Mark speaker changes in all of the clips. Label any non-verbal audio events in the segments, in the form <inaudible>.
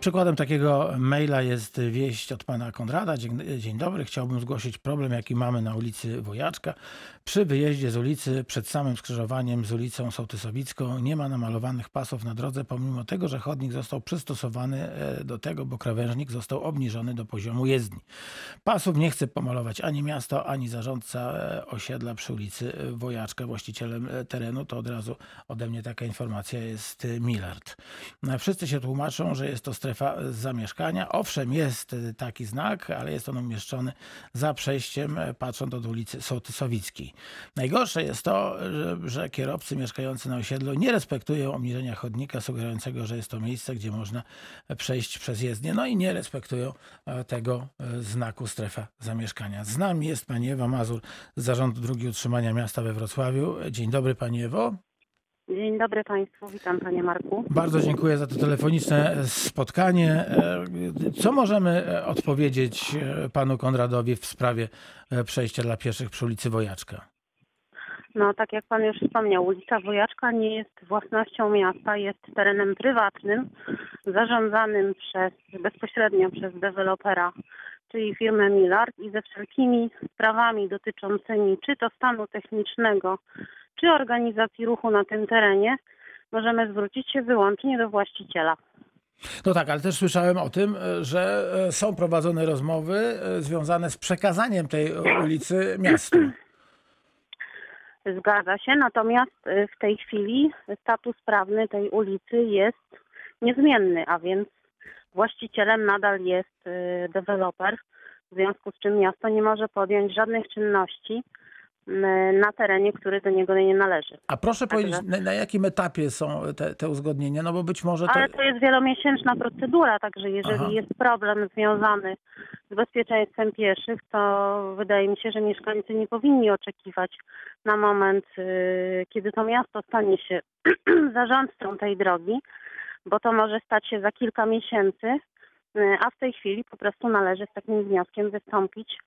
Speaker 1: Przykładem takiego maila jest wieść od pana Konrada. Dzień, dzień dobry, chciałbym zgłosić problem, jaki mamy na ulicy Wojaczka. Przy wyjeździe z ulicy przed samym skrzyżowaniem z ulicą Sołtysowicką nie ma namalowanych pasów na drodze, pomimo tego, że chodnik został przystosowany e, do tego, bo krawężnik został obniżony do poziomu jezdni. Pasów nie chce pomalować ani miasto, ani zarządca e, osiedla przy ulicy Wojaczka. Właścicielem e, terenu to od razu ode mnie taka informacja jest Millard. Wszyscy się tłumaczą, że jest to strefa zamieszkania. Owszem, jest taki znak, ale jest on umieszczony za przejściem, e, patrząc od ulicy Sołtysowickiej. Najgorsze jest to, że, kierowcy mieszkający na osiedlu nie respektują obniżenia chodnika, sugerującego, że jest to miejsce, gdzie można przejść przez jezdnię. No i nie respektują e, tego e, znaku strefa zamieszkania. Z nami jest pani Ewa Mazur z Zarządu Dróg i Utrzymania Miasta we Wrocławiu. Dzień dobry pani Ewo.
Speaker 2: Dzień dobry Państwu, witam Panie Marku.
Speaker 1: Bardzo dziękuję za to telefoniczne spotkanie. E, Co możemy e, odpowiedzieć e, panu Konradowi w sprawie przejścia dla pieszych przy ulicy Wojaczka?
Speaker 2: No tak jak Pan już wspomniał, ulica Wojaczka nie jest własnością miasta, jest terenem prywatnym, zarządzanym przez, bezpośrednio przez dewelopera, czyli firmę Millard i ze wszelkimi sprawami dotyczącymi czy to stanu technicznego, czy organizacji ruchu na tym terenie możemy zwrócić się wyłącznie do właściciela.
Speaker 1: No tak, ale też słyszałem o tym, e, że e, są prowadzone rozmowy e, związane z przekazaniem tej ulicy miastu. <clears throat>
Speaker 2: Zgadza się, natomiast y, w tej chwili status prawny tej ulicy jest niezmienny, a więc właścicielem nadal jest deweloper, w związku z czym miasto nie może podjąć żadnych czynności na terenie, który do niego nie należy.
Speaker 1: A proszę powiedzieć, na, na jakim etapie są te, te uzgodnienia? No bo być może to...
Speaker 2: Ale to jest wielomiesięczna procedura, także jeżeli
Speaker 1: Aha.
Speaker 2: jest problem związany z bezpieczeństwem pieszych, to wydaje mi się, że mieszkańcy nie powinni oczekiwać na moment, y, kiedy to miasto stanie się <clears throat> zarządcą tej drogi, bo to może stać się za kilka miesięcy, y, a w tej chwili po prostu należy z takim wnioskiem wystąpić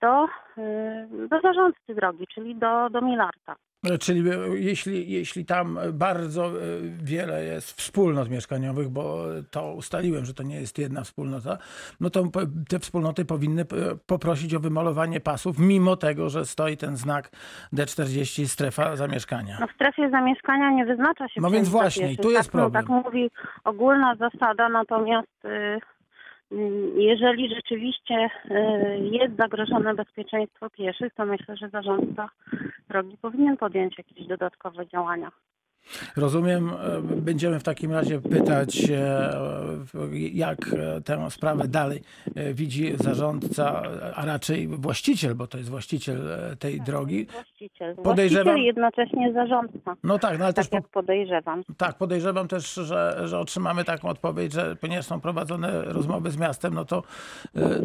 Speaker 2: do, y, do zarządcy drogi, czyli do, do Milarta.
Speaker 1: Czyli e, jeśli, jeśli tam bardzo e, wiele jest wspólnot mieszkaniowych, bo to ustaliłem, że to nie jest jedna wspólnota, no to te wspólnoty powinny e, poprosić o wymalowanie pasów, mimo tego, że stoi ten znak D40 strefa zamieszkania.
Speaker 2: No w strefie zamieszkania nie wyznacza się
Speaker 1: No więc właśnie, tu jest
Speaker 2: tak, no,
Speaker 1: problem.
Speaker 2: tak mówi ogólna zasada, natomiast y, y, jeżeli rzeczywiście y, jest zagrożone bezpieczeństwo pieszych, to myślę, że zarządca drogi powinien podjąć jakieś dodatkowe działania.
Speaker 1: Rozumiem, e, będziemy w takim razie pytać, e, jak e, tę sprawę dalej widzi zarządca, a raczej właściciel, bo to jest właściciel tej drogi.
Speaker 2: Właściciel.
Speaker 1: Podejrzewam-
Speaker 2: Właściciel jednocześnie zarządca.
Speaker 1: No tak, no ale też
Speaker 2: Tak
Speaker 1: po,
Speaker 2: jak podejrzewam.
Speaker 1: Tak, podejrzewam też, że, że otrzymamy taką odpowiedź, że ponieważ są prowadzone rozmowy z miastem, no to,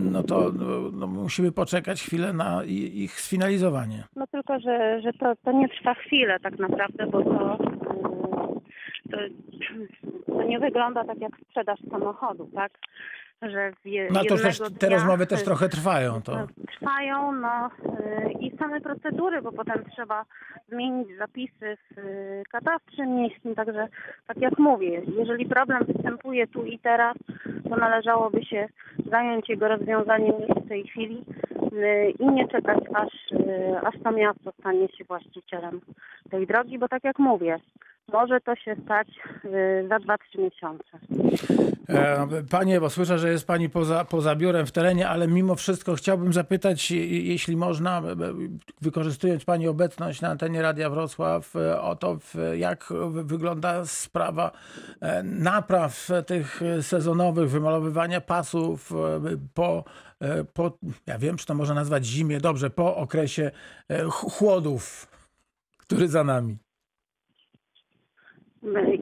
Speaker 1: no to no, no, musimy poczekać chwilę na ich sfinalizowanie.
Speaker 2: No tylko, że, że to, to nie trwa chwilę tak naprawdę, bo to, to, nie wygląda tak jak sprzedaż samochodu, tak? Że w
Speaker 1: No to też, te rozmowy też trochę trwają. To.
Speaker 2: No, Trwają, no yy, i same procedury, bo potem trzeba zmienić zapisy w yy, katastrze miejskim, także tak jak mówię, jeżeli problem występuje tu i teraz, to należałoby się zająć jego rozwiązaniem już w tej chwili i nie czekać aż, aż to miasto stanie się właścicielem tej drogi, bo tak jak mówię, może to się stać yy, za 2-3 miesiące.
Speaker 1: E, Panie, bo słyszę, że jest Pani poza, poza biurem w terenie, ale mimo wszystko chciałbym zapytać, jeśli można, e, e, wykorzystując Pani obecność na antenie Radia Wrocław, o to, jak wygląda sprawa napraw tych sezonowych, wymalowywania pasów po, po, ja wiem, czy to można nazwać zimie, dobrze, po okresie ch- chłodów, który za nami.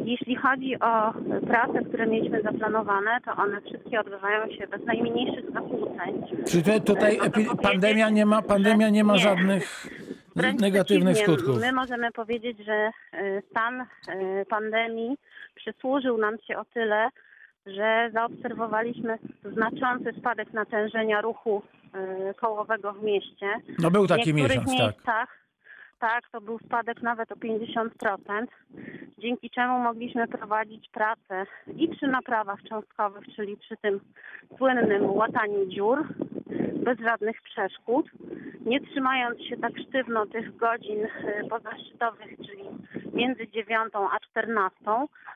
Speaker 2: Jeśli chodzi o prace, które mieliśmy zaplanowane, to one wszystkie odbywają się bez najmniejszych zakłóceń.
Speaker 1: Czy tutaj, tutaj epi- pandemia nie ma, pandemia nie ma
Speaker 2: nie.
Speaker 1: żadnych
Speaker 2: Wręcz
Speaker 1: negatywnych skutków?
Speaker 2: My możemy powiedzieć, że y, stan y, pandemii przysłużył nam się o tyle, że zaobserwowaliśmy znaczący spadek natężenia ruchu y, kołowego w mieście.
Speaker 1: No był
Speaker 2: W
Speaker 1: taki
Speaker 2: niektórych
Speaker 1: miesiąc, tak.
Speaker 2: miejscach tak, to był spadek nawet o 50%, dzięki czemu mogliśmy prowadzić pracę i przy naprawach cząstkowych, czyli przy tym słynnym łataniu dziur, bez żadnych przeszkód, nie trzymając się tak sztywno tych godzin y, pozaszczytowych, czyli między 9 a 14,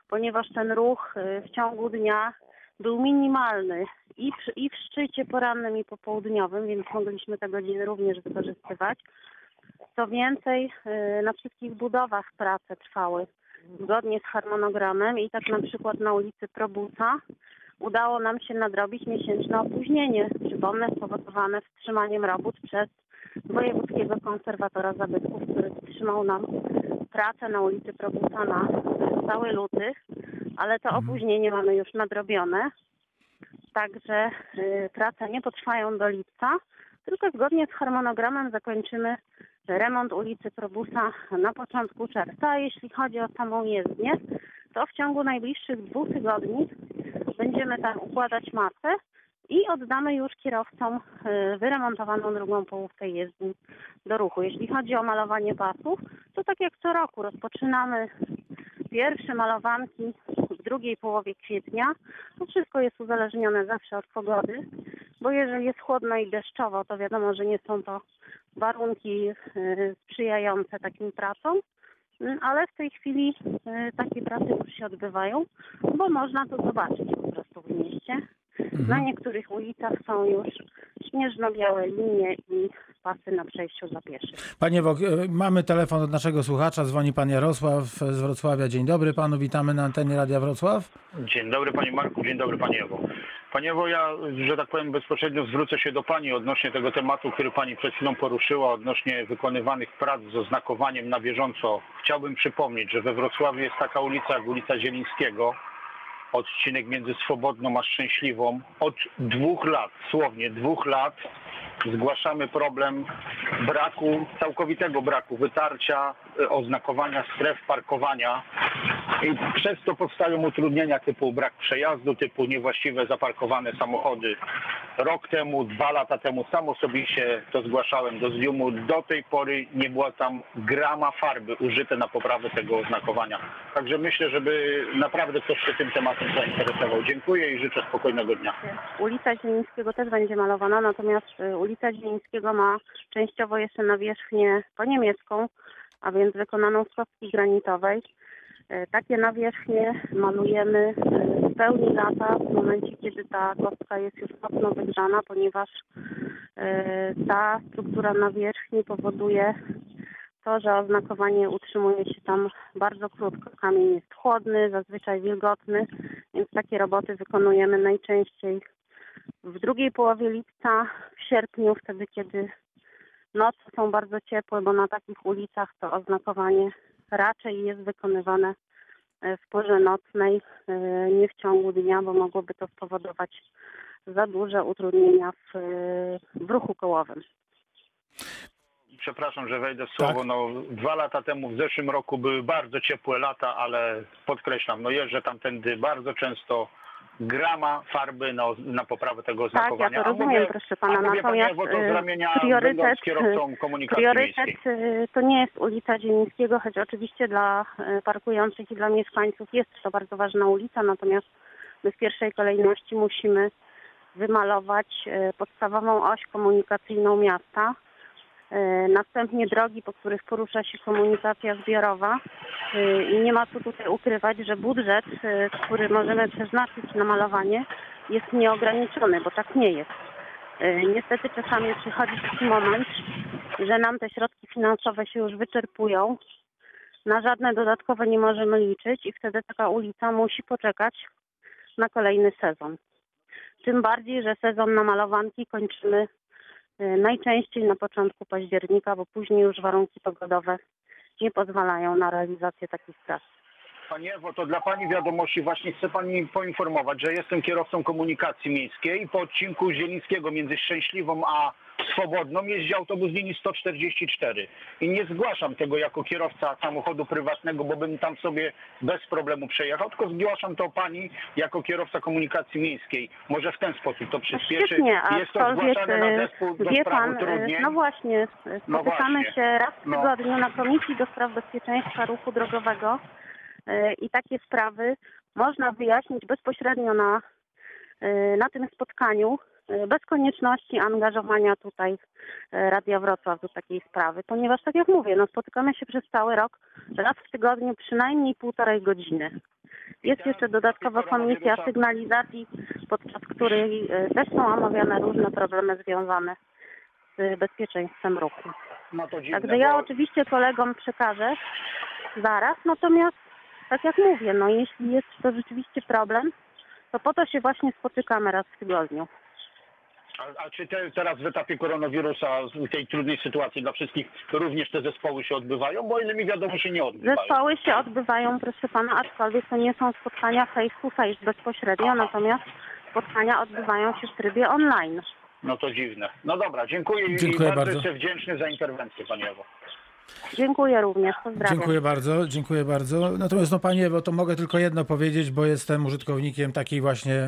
Speaker 2: ponieważ ten ruch y, w ciągu dnia był minimalny i, przy, i w szczycie porannym i popołudniowym, więc mogliśmy te godziny również wykorzystywać. Co więcej, y, na wszystkich budowach prace trwały zgodnie z harmonogramem i tak na przykład na ulicy Probusa udało nam się nadrobić miesięczne opóźnienie, przypomnę, spowodowane wstrzymaniem robót przez wojewódzkiego konserwatora zabytków, który wstrzymał nam pracę na ulicy Probusa na cały luty, ale to opóźnienie mamy już nadrobione. Także y, prace nie potrwają do lipca, tylko zgodnie z harmonogramem zakończymy remont ulicy Probusa na początku czerwca. A jeśli chodzi o samą jezdnię, to w ciągu najbliższych dwóch tygodni będziemy tam układać masę i oddamy już kierowcom y, wyremontowaną drugą połówkę jezdni do ruchu. Jeśli chodzi o malowanie pasów, to tak jak co roku rozpoczynamy pierwsze malowanki w drugiej połowie kwietnia. To wszystko jest uzależnione zawsze od pogody, bo jeżeli jest chłodno i deszczowo, to wiadomo, że nie są to warunki y, sprzyjające takim pracom. Mm, Ale w tej chwili y, takie prace już się odbywają, bo można to zobaczyć po prostu w mieście. Na niektórych ulicach są już śnieżno-białe linie i pasy na przejściu dla pieszych.
Speaker 1: Panie Wok, e, mamy telefon od naszego słuchacza, dzwoni pan Jarosław z Wrocławia. Dzień dobry panu, witamy na antenie Radia Wrocław.
Speaker 3: Dzień dobry Panie Marku, dzień dobry Panie Ewo. Panie Ewo, ja, że tak powiem bezpośrednio zwrócę się do Pani odnośnie tego tematu, który Pani przed chwilą poruszyła, odnośnie wykonywanych prac z oznakowaniem na bieżąco. Chciałbym przypomnieć, że we Wrocławiu jest taka ulica jak ulica Zielińskiego, odcinek między Swobodną a Szczęśliwą. Od dwóch lat, słownie dwóch lat zgłaszamy problem braku, całkowitego braku wytarcia, e, oznakowania stref parkowania i przez to powstają utrudnienia typu brak przejazdu, typu niewłaściwe zaparkowane samochody. Rok temu, dwa lata temu sam osobiście to zgłaszałem do ZIUM-u. Do tej pory nie była tam grama farby użyte na poprawę tego oznakowania. Także myślę, żeby naprawdę ktoś się tym zainteresował. Dziękuję i życzę spokojnego dnia.
Speaker 2: Ulica Zielińskiego też będzie malowana, natomiast y, ulica Zielińskiego ma częściowo jeszcze nawierzchnię po niemiecką, a więc wykonaną z kostki granitowej. Y, Takie nawierzchnie malujemy y, w pełni lata w momencie, kiedy ta kostka jest już mocno wygrzana, ponieważ ta struktura nawierzchni powoduje to, że oznakowanie utrzymuje się tam bardzo krótko. Kamień jest chłodny, zazwyczaj wilgotny, więc takie roboty wykonujemy najczęściej w drugiej połowie lipca, w sierpniu, wtedy kiedy noce są bardzo ciepłe, bo na takich ulicach to oznakowanie raczej jest wykonywane e, w porze nocnej, e, nie w ciągu dnia, bo mogłoby to spowodować za duże utrudnienia w, e, w ruchu kołowym.
Speaker 3: Przepraszam, że wejdę w słowo. No, dwa lata temu, w zeszłym roku były bardzo ciepłe lata, ale podkreślam, no jeżdżę tamtędy bardzo często. Grama farby na, na poprawę tego
Speaker 2: Tak, ja
Speaker 3: oznakowania.
Speaker 2: to rozumiem,
Speaker 3: mówię-
Speaker 2: proszę pana. Natomiast
Speaker 3: Panie
Speaker 2: y, priorytet,
Speaker 3: komunikacji
Speaker 2: priorytet y, to nie jest ulica Zielińskiego, choć oczywiście dla y, parkujących i dla mieszkańców jest to bardzo ważna ulica, natomiast my w pierwszej kolejności musimy wymalować y, podstawową oś komunikacyjną miasta. Y, Następnie drogi, po których porusza się komunikacja zbiorowa. Y, I nie ma co tutaj ukrywać, że budżet, y, który możemy przeznaczyć na malowanie, jest nieograniczony, bo tak nie jest. Niestety czasami przychodzi taki moment, że nam te środki finansowe się już wyczerpują. Na żadne dodatkowe nie możemy liczyć i wtedy taka ulica musi poczekać na kolejny sezon. Tym bardziej, że sezon na malowanki kończymy najczęściej na początku października, bo później już warunki pogodowe nie pozwalają na realizację takich prac.
Speaker 3: Pani Ewo, to dla Pani wiadomości właśnie chcę Pani poinformować, że jestem kierowcą komunikacji miejskiej i po odcinku Zielińskiego między Szczęśliwą a swobodną jeździ autobus linii 144 i nie zgłaszam tego jako kierowca samochodu prywatnego, bo bym tam sobie bez problemu przejechał, tylko zgłaszam to pani jako kierowca komunikacji miejskiej. Może w ten sposób to przyspieszy.
Speaker 2: Świetnie,
Speaker 3: Jest to zgłaszane na
Speaker 2: e,
Speaker 3: zespół do
Speaker 2: wie
Speaker 3: spraw
Speaker 2: pan, e,
Speaker 3: utrudnień.
Speaker 2: no właśnie,
Speaker 3: No
Speaker 2: spotykamy
Speaker 3: właśnie.
Speaker 2: się raz w
Speaker 3: No.
Speaker 2: tygodniu na Komisji do Spraw Bezpieczeństwa Ruchu Drogowego i takie sprawy można wyjaśnić bezpośrednio na, e, na tym spotkaniu, e, bez konieczności angażowania tutaj e, Radia Wrocław do takiej sprawy, ponieważ tak jak mówię, no spotykamy się przez cały rok, raz w tygodniu przynajmniej półtorej godziny. Jest jeszcze dodatkowa komisja sygnalizacji, podczas której e, też są omawiane różne problemy związane z bezpieczeństwem ruchu.
Speaker 3: No dziwne,
Speaker 2: Także ja
Speaker 3: bo-
Speaker 2: oczywiście kolegom przekażę zaraz, natomiast tak jak mówię, no jeśli jest to rzeczywiście problem, to po to się właśnie spotykamy raz w tygodniu.
Speaker 3: A, a czy te, teraz w etapie koronawirusa, w tej trudnej sytuacji dla wszystkich, również te zespoły się odbywają? Bo o ile mi wiadomo, się nie odbywają.
Speaker 2: Zespoły się odbywają, proszę pana, aczkolwiek to nie są spotkania face to face bezpośrednio, natomiast spotkania odbywają się w trybie online.
Speaker 3: No to dziwne. No dobra, dziękuję, i
Speaker 1: Dziękuję
Speaker 3: bardzo,
Speaker 1: bardzo.
Speaker 3: jestem wdzięczny za interwencję, Pani Ewo.
Speaker 2: Dziękuję również, pozdrawiam.
Speaker 1: Dziękuję bardzo, dziękuję bardzo. Natomiast no Panie Ewo, to mogę tylko jedno powiedzieć, bo jestem użytkownikiem takiej właśnie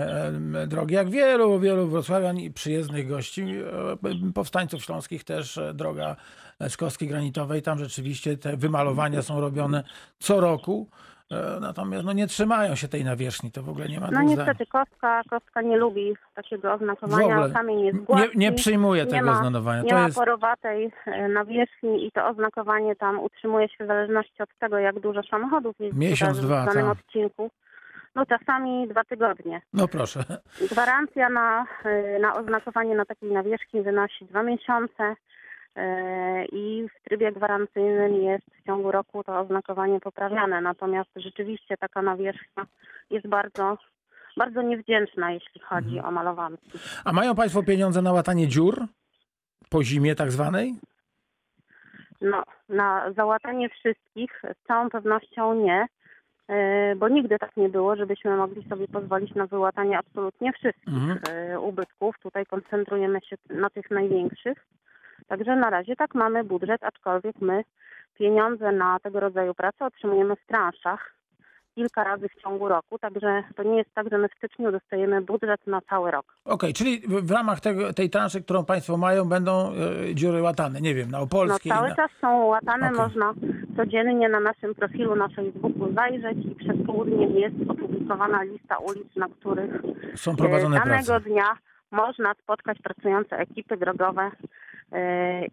Speaker 1: drogi, jak wielu, wielu wrocławian i przyjezdnych gości, e, powstańców śląskich też, e, droga z Kostki Granitowej, tam rzeczywiście te wymalowania są robione co roku, e, natomiast no nie trzymają się tej nawierzchni, to w ogóle nie ma
Speaker 2: No niestety Kostka, Kostka nie lubi takiego oznakowania, kamień jest
Speaker 1: nie,
Speaker 2: gładki.
Speaker 1: nie przyjmuje
Speaker 2: nie
Speaker 1: tego
Speaker 2: ma,
Speaker 1: oznakowania.
Speaker 2: Nie
Speaker 1: To
Speaker 2: ma
Speaker 1: jest,
Speaker 2: porowatej e, nawierzchni i to oznakowanie tam utrzymuje się w zależności od tego, jak dużo samochodów jest
Speaker 1: Miesiąc,
Speaker 2: w
Speaker 1: dwa,
Speaker 2: danym
Speaker 1: tak.
Speaker 2: odcinku. No czasami dwa tygodnie.
Speaker 1: no proszę.
Speaker 2: Gwarancja na, e, na oznakowanie na takiej nawierzchni wynosi dwa miesiące e, i w trybie gwarancyjnym jest w ciągu roku to oznakowanie poprawiane. Natomiast rzeczywiście taka nawierzchnia jest bardzo, bardzo niewdzięczna, jeśli chodzi
Speaker 1: Mhm.
Speaker 2: o malowanki.
Speaker 1: A mają Państwo pieniądze na łatanie dziur? Po zimie tak zwanej?
Speaker 2: No, na załatanie wszystkich z całą pewnością nie, e, bo nigdy tak nie było, żebyśmy mogli sobie pozwolić na wyłatanie absolutnie wszystkich
Speaker 1: Mhm.
Speaker 2: e, ubytków. Tutaj koncentrujemy się na tych największych. Także na razie tak mamy budżet, aczkolwiek my pieniądze na tego rodzaju pracę otrzymujemy w transzach kilka razy w ciągu roku, także to nie jest tak, że my w styczniu dostajemy budżet na cały rok.
Speaker 1: Okej, czyli w ramach tego, tej transzy, którą Państwo mają, będą e, dziury łatane. Nie wiem, na
Speaker 2: No
Speaker 1: Opolskiej.
Speaker 2: cały
Speaker 1: na...
Speaker 2: czas są łatane,
Speaker 1: Okej.
Speaker 2: można codziennie na naszym profilu na Facebooku zajrzeć i przed południem jest opublikowana lista ulic, na których
Speaker 1: Są prowadzone
Speaker 2: e, danego
Speaker 1: prace.
Speaker 2: dnia można spotkać pracujące ekipy drogowe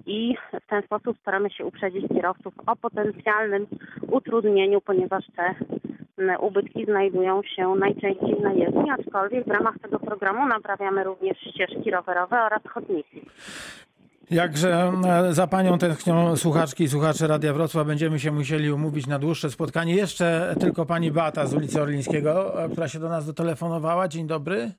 Speaker 2: i w ten sposób staramy się uprzedzić kierowców o potencjalnym utrudnieniu, ponieważ te ubytki znajdują się najczęściej na jezdni, aczkolwiek w ramach tego programu naprawiamy również ścieżki rowerowe oraz chodniki.
Speaker 1: Jakże e, za Panią tęsknią słuchaczki i słuchacze Radia Wrocław. Będziemy się musieli umówić na dłuższe spotkanie. Jeszcze tylko Pani Beata z ulicy Orlińskiego, e, która się do nas dotelefonowała. Dzień dobry.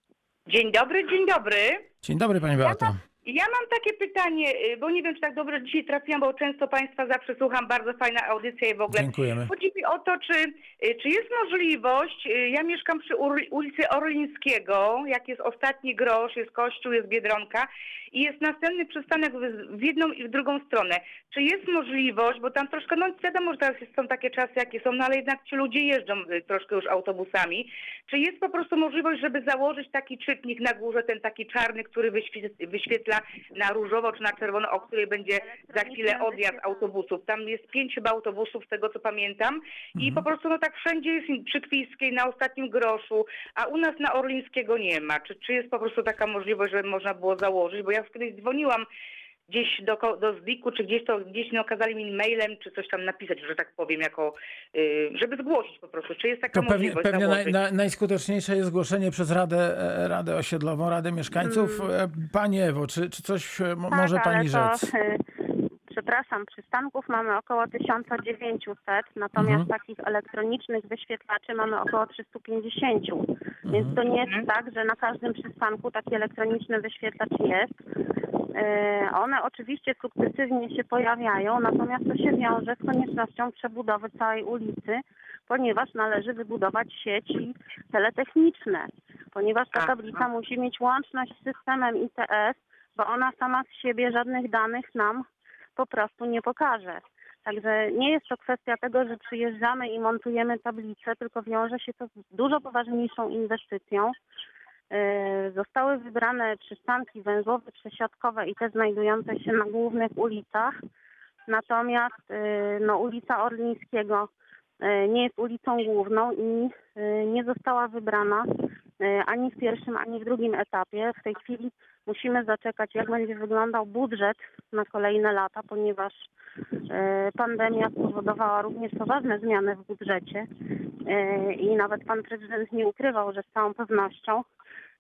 Speaker 4: Dzień dobry, dzień dobry.
Speaker 1: Dzień dobry Pani Beato.
Speaker 4: Ja mam takie pytanie, y, bo nie wiem, czy tak dobrze dzisiaj trafiłam, bo często Państwa zawsze słucham, bardzo fajna audycja i w ogóle.
Speaker 1: Dziękujemy.
Speaker 4: Chodzi mi o to, czy, y, czy jest możliwość, y, ja mieszkam przy ulicy Orlińskiego, jak jest ostatni grosz, jest kościół, jest Biedronka i jest następny przystanek w, jedną i w drugą stronę. Czy jest możliwość, bo tam troszkę, no wiadomo, że teraz są takie czasy, jakie są, no ale jednak ci ludzie jeżdżą y, troszkę już autobusami. Czy jest po prostu możliwość, żeby założyć taki czytnik na górze, ten taki czarny, który wyświe- wyświetla na różowo czy na czerwono, o której będzie za chwilę odjazd autobusów. Tam jest pięć chyba autobusów, z tego co pamiętam. I po prostu no tak wszędzie jest przy Kwiskiej, na ostatnim groszu, a u nas na Orlińskiego nie ma. Czy, czy jest po prostu taka możliwość, żeby można było założyć? Bo ja kiedyś dzwoniłam gdzieś do, do ZDIK-u, czy gdzieś to gdzieś nie okazali mi mailem, czy coś tam napisać, że tak powiem, jako, y, żeby zgłosić po prostu. Czy jest taka
Speaker 1: To pewnie,
Speaker 4: możliwość
Speaker 1: pewnie naj,
Speaker 4: założyć?
Speaker 1: na, najskuteczniejsze jest zgłoszenie przez Radę, e, Radę Osiedlową, Radę Mieszkańców. E, Pani Ewo, czy, czy coś e,
Speaker 2: Tak,
Speaker 1: może Pani
Speaker 2: ale
Speaker 1: rzec?
Speaker 2: Przepraszam, przystanków mamy około 1900, natomiast
Speaker 1: Mhm.
Speaker 2: takich elektronicznych wyświetlaczy mamy około 350.
Speaker 1: Mhm.
Speaker 2: Więc to nie jest tak, że na każdym przystanku taki elektroniczny wyświetlacz jest. Y, One oczywiście sukcesywnie się pojawiają, natomiast to się wiąże z koniecznością przebudowy całej ulicy, ponieważ należy wybudować sieci teletechniczne, ponieważ ta
Speaker 4: Aha.
Speaker 2: tablica musi mieć łączność z systemem ITS, bo ona sama z siebie żadnych danych nam po prostu nie pokaże. Także nie jest to kwestia tego, że przyjeżdżamy i montujemy tablicę, tylko wiąże się to z dużo poważniejszą inwestycją. E, Zostały wybrane przystanki węzłowe, przesiadkowe i te znajdujące się na głównych ulicach. Natomiast e, no, ulica Orlińskiego e, nie jest ulicą główną i nie została wybrana ani w pierwszym, ani w drugim etapie. W tej chwili musimy zaczekać, jak będzie wyglądał budżet na kolejne lata, ponieważ e, pandemia spowodowała również poważne zmiany w budżecie E, i nawet pan prezydent nie ukrywał, że z całą pewnością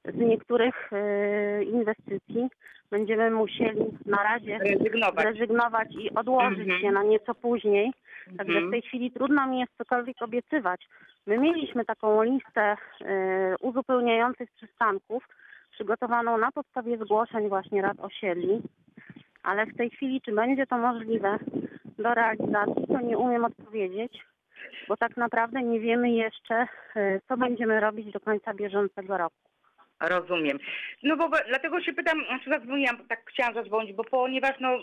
Speaker 2: z niektórych e, inwestycji będziemy musieli na razie
Speaker 4: Rezygnować.
Speaker 2: zrezygnować i odłożyć
Speaker 4: Mhm.
Speaker 2: je na nieco później. Także
Speaker 4: Mhm.
Speaker 2: w tej chwili trudno mi jest cokolwiek obiecywać. My mieliśmy taką listę uzupełniających przystanków, przygotowaną na podstawie zgłoszeń właśnie rad osiedli, ale w tej chwili, czy będzie to możliwe do realizacji, to nie umiem odpowiedzieć, bo tak naprawdę nie wiemy jeszcze, e, co będziemy robić do końca bieżącego roku.
Speaker 4: Rozumiem. No bo dlatego się pytam, czy zadzwoniłam, tak chciałam zadzwonić, bo ponieważ no,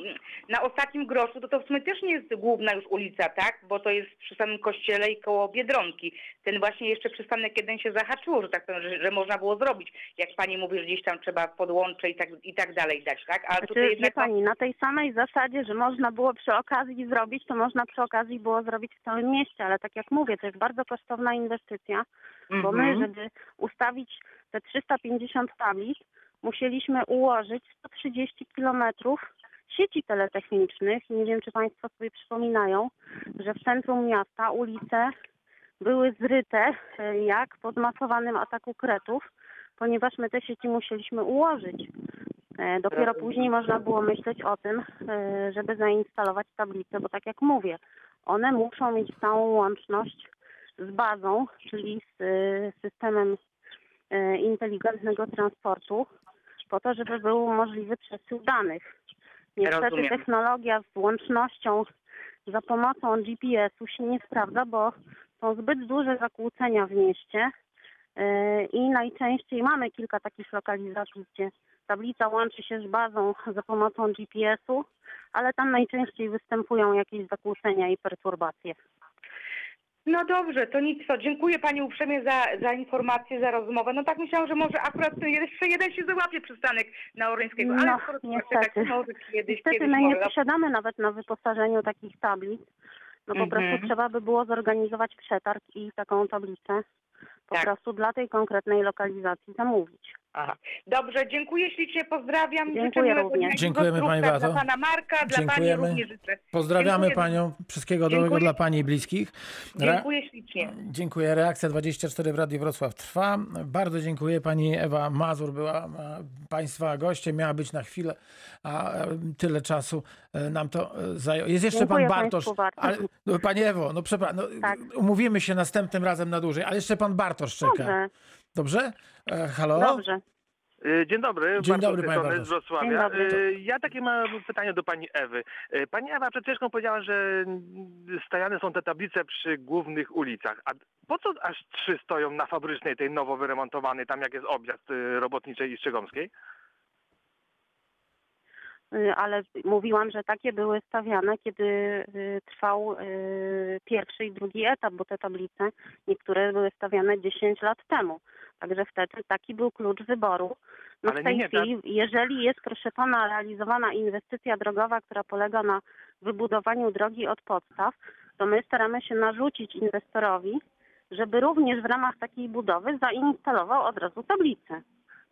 Speaker 4: na ostatnim groszu to to w sumie też nie jest główna już ulica, tak? Bo to jest przy samym kościele i koło Biedronki. Ten właśnie jeszcze przystanek jeden się zahaczyło, że tak powiem, że, że można było zrobić. Jak pani mówi, że gdzieś tam trzeba podłącze i tak, i tak dalej dać, tak? A
Speaker 2: Znaczy,
Speaker 4: tutaj jednak...
Speaker 2: pani, na tej samej zasadzie, że można było przy okazji zrobić, to można przy okazji było zrobić w całym mieście, ale tak jak mówię, to jest bardzo kosztowna inwestycja, bo my,
Speaker 4: Mhm.
Speaker 2: żeby ustawić te 350 tablic, musieliśmy ułożyć 130 kilometrów sieci teletechnicznych. Nie wiem, czy Państwo sobie przypominają, że w centrum miasta ulice były zryte e, jak po zmasowanym ataku kretów, ponieważ my te sieci musieliśmy ułożyć. E, Dopiero później można było myśleć o tym, e, żeby zainstalować tablice, bo tak jak mówię, one muszą mieć stałą łączność z bazą, czyli z systemem inteligentnego transportu, po to, żeby był możliwy przesył danych. Niestety
Speaker 4: Rozumiem.
Speaker 2: technologia z łącznością za pomocą GPS-u się nie sprawdza, bo są zbyt duże zakłócenia w mieście e, i najczęściej mamy kilka takich lokalizacji, gdzie tablica łączy się z bazą za pomocą GPS-u, ale tam najczęściej występują jakieś zakłócenia i perturbacje.
Speaker 4: No dobrze, to nic co. Dziękuję Pani uprzejmie za, za informację, za rozmowę. No tak myślałam, że może akurat ten jeszcze jeden się załapie przystanek na Oryńskiego, ale
Speaker 2: No,
Speaker 4: skoro
Speaker 2: niestety.
Speaker 4: czekać, może kiedyś,
Speaker 2: Niestety
Speaker 4: kiedyś
Speaker 2: my nie posiadamy nawet na wyposażeniu takich tablic. No po
Speaker 4: Mhm.
Speaker 2: prostu trzeba by było zorganizować przetarg i taką tablicę po
Speaker 4: Tak.
Speaker 2: prostu dla tej konkretnej lokalizacji zamówić.
Speaker 4: Aha. Dobrze, dziękuję ślicznie, pozdrawiam. Życzę
Speaker 2: Dziękuję
Speaker 4: miłego
Speaker 2: również.
Speaker 4: dnia
Speaker 1: Dziękujemy pani bardzo.
Speaker 4: Dla Pana Marka, dla Pani
Speaker 1: Dziękujemy.
Speaker 4: również życzę.
Speaker 1: Pozdrawiamy
Speaker 4: Dziękuję.
Speaker 1: panią. Wszystkiego dobrego
Speaker 4: Dziękuję.
Speaker 1: dla pani i bliskich. Re-
Speaker 4: Dziękuję ślicznie.
Speaker 1: Dziękuję. Reakcja 24 w Radiu Wrocław trwa. Bardzo dziękuję. Pani Ewa Mazur była e, Państwa gościem. Miała być na chwilę, a e, tyle czasu e, nam to zajęło. Jest jeszcze
Speaker 2: Dziękuję
Speaker 1: pan Bartosz. Ale, no, Pani Ewo, no przepraszam, no,
Speaker 2: Tak.
Speaker 1: umówimy się następnym razem na dłużej, ale jeszcze pan Bartosz czeka.
Speaker 2: Dobrze,
Speaker 1: Dobrze? E, halo?
Speaker 2: dobrze.
Speaker 5: Y, Dzień dobry,
Speaker 1: Dzień dobry, panie Bartosz.
Speaker 5: z Wrocławia.
Speaker 2: Dzień dobry.
Speaker 5: Y, Ja takie mam pytanie do pani Ewy. Pani Ewa przed chwileczką powiedziała, że stajane są te tablice przy głównych ulicach. A po co aż trzy stoją na fabrycznej, tej nowo wyremontowanej, tam jak jest objazd robotniczej i Strzegomskiej?
Speaker 2: Y, ale mówiłam, że takie były stawiane, kiedy y, trwał y, pierwszy i drugi etap, bo te tablice niektóre były stawiane 10 lat temu. Także wtedy taki był klucz wyboru. No
Speaker 5: Ale
Speaker 2: w tej
Speaker 5: nie,
Speaker 2: chwili, jeżeli jest, proszę pana, realizowana inwestycja drogowa, która polega na wybudowaniu drogi od podstaw, to my staramy się narzucić inwestorowi, żeby również w ramach takiej budowy zainstalował od razu tablicę.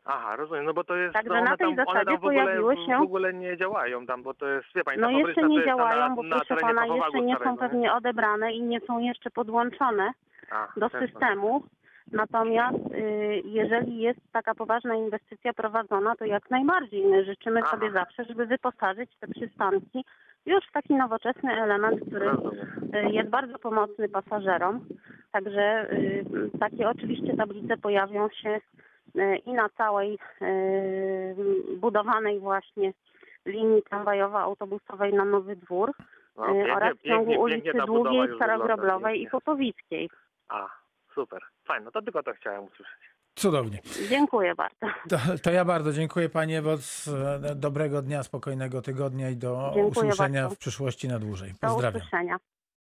Speaker 5: Aha, rozumiem, no bo to jest,
Speaker 2: Także
Speaker 5: no
Speaker 2: na tej
Speaker 5: tam, one
Speaker 2: zasadzie
Speaker 5: tam w, ogóle,
Speaker 2: pojawiły się-
Speaker 5: w ogóle nie działają tam, bo to jest, wie pani,
Speaker 2: No jeszcze nie działają,
Speaker 5: na,
Speaker 2: bo
Speaker 5: na
Speaker 2: proszę pana, jeszcze nie są pewnie odebrane i nie są jeszcze podłączone
Speaker 5: A,
Speaker 2: do
Speaker 5: sposób.
Speaker 2: systemu. Natomiast y, jeżeli jest taka poważna inwestycja prowadzona, to jak najbardziej my życzymy
Speaker 5: Aha.
Speaker 2: sobie zawsze, żeby wyposażyć te przystanki już w taki nowoczesny element, który y, jest bardzo pomocny pasażerom. Także y, takie oczywiście tablice pojawią się i na całej y, budowanej właśnie linii tramwajowo-autobusowej na Nowy Dwór
Speaker 5: No,
Speaker 2: y,
Speaker 5: pięknie,
Speaker 2: oraz w ciągu
Speaker 5: pięknie,
Speaker 2: ulicy
Speaker 5: pięknie
Speaker 2: Długiej, Starogroblowej i. Popowickiej.
Speaker 5: A, super. Fajnie, no to tylko to chciałem usłyszeć.
Speaker 1: Cudownie.
Speaker 2: Dziękuję bardzo.
Speaker 1: To, to ja bardzo dziękuję Pani Ewo. z- Dobrego dnia, spokojnego tygodnia i do
Speaker 2: Dziękuję
Speaker 1: usłyszenia
Speaker 2: bardzo.
Speaker 1: w przyszłości na dłużej.
Speaker 2: Do
Speaker 1: Pozdrawiam.
Speaker 2: usłyszenia.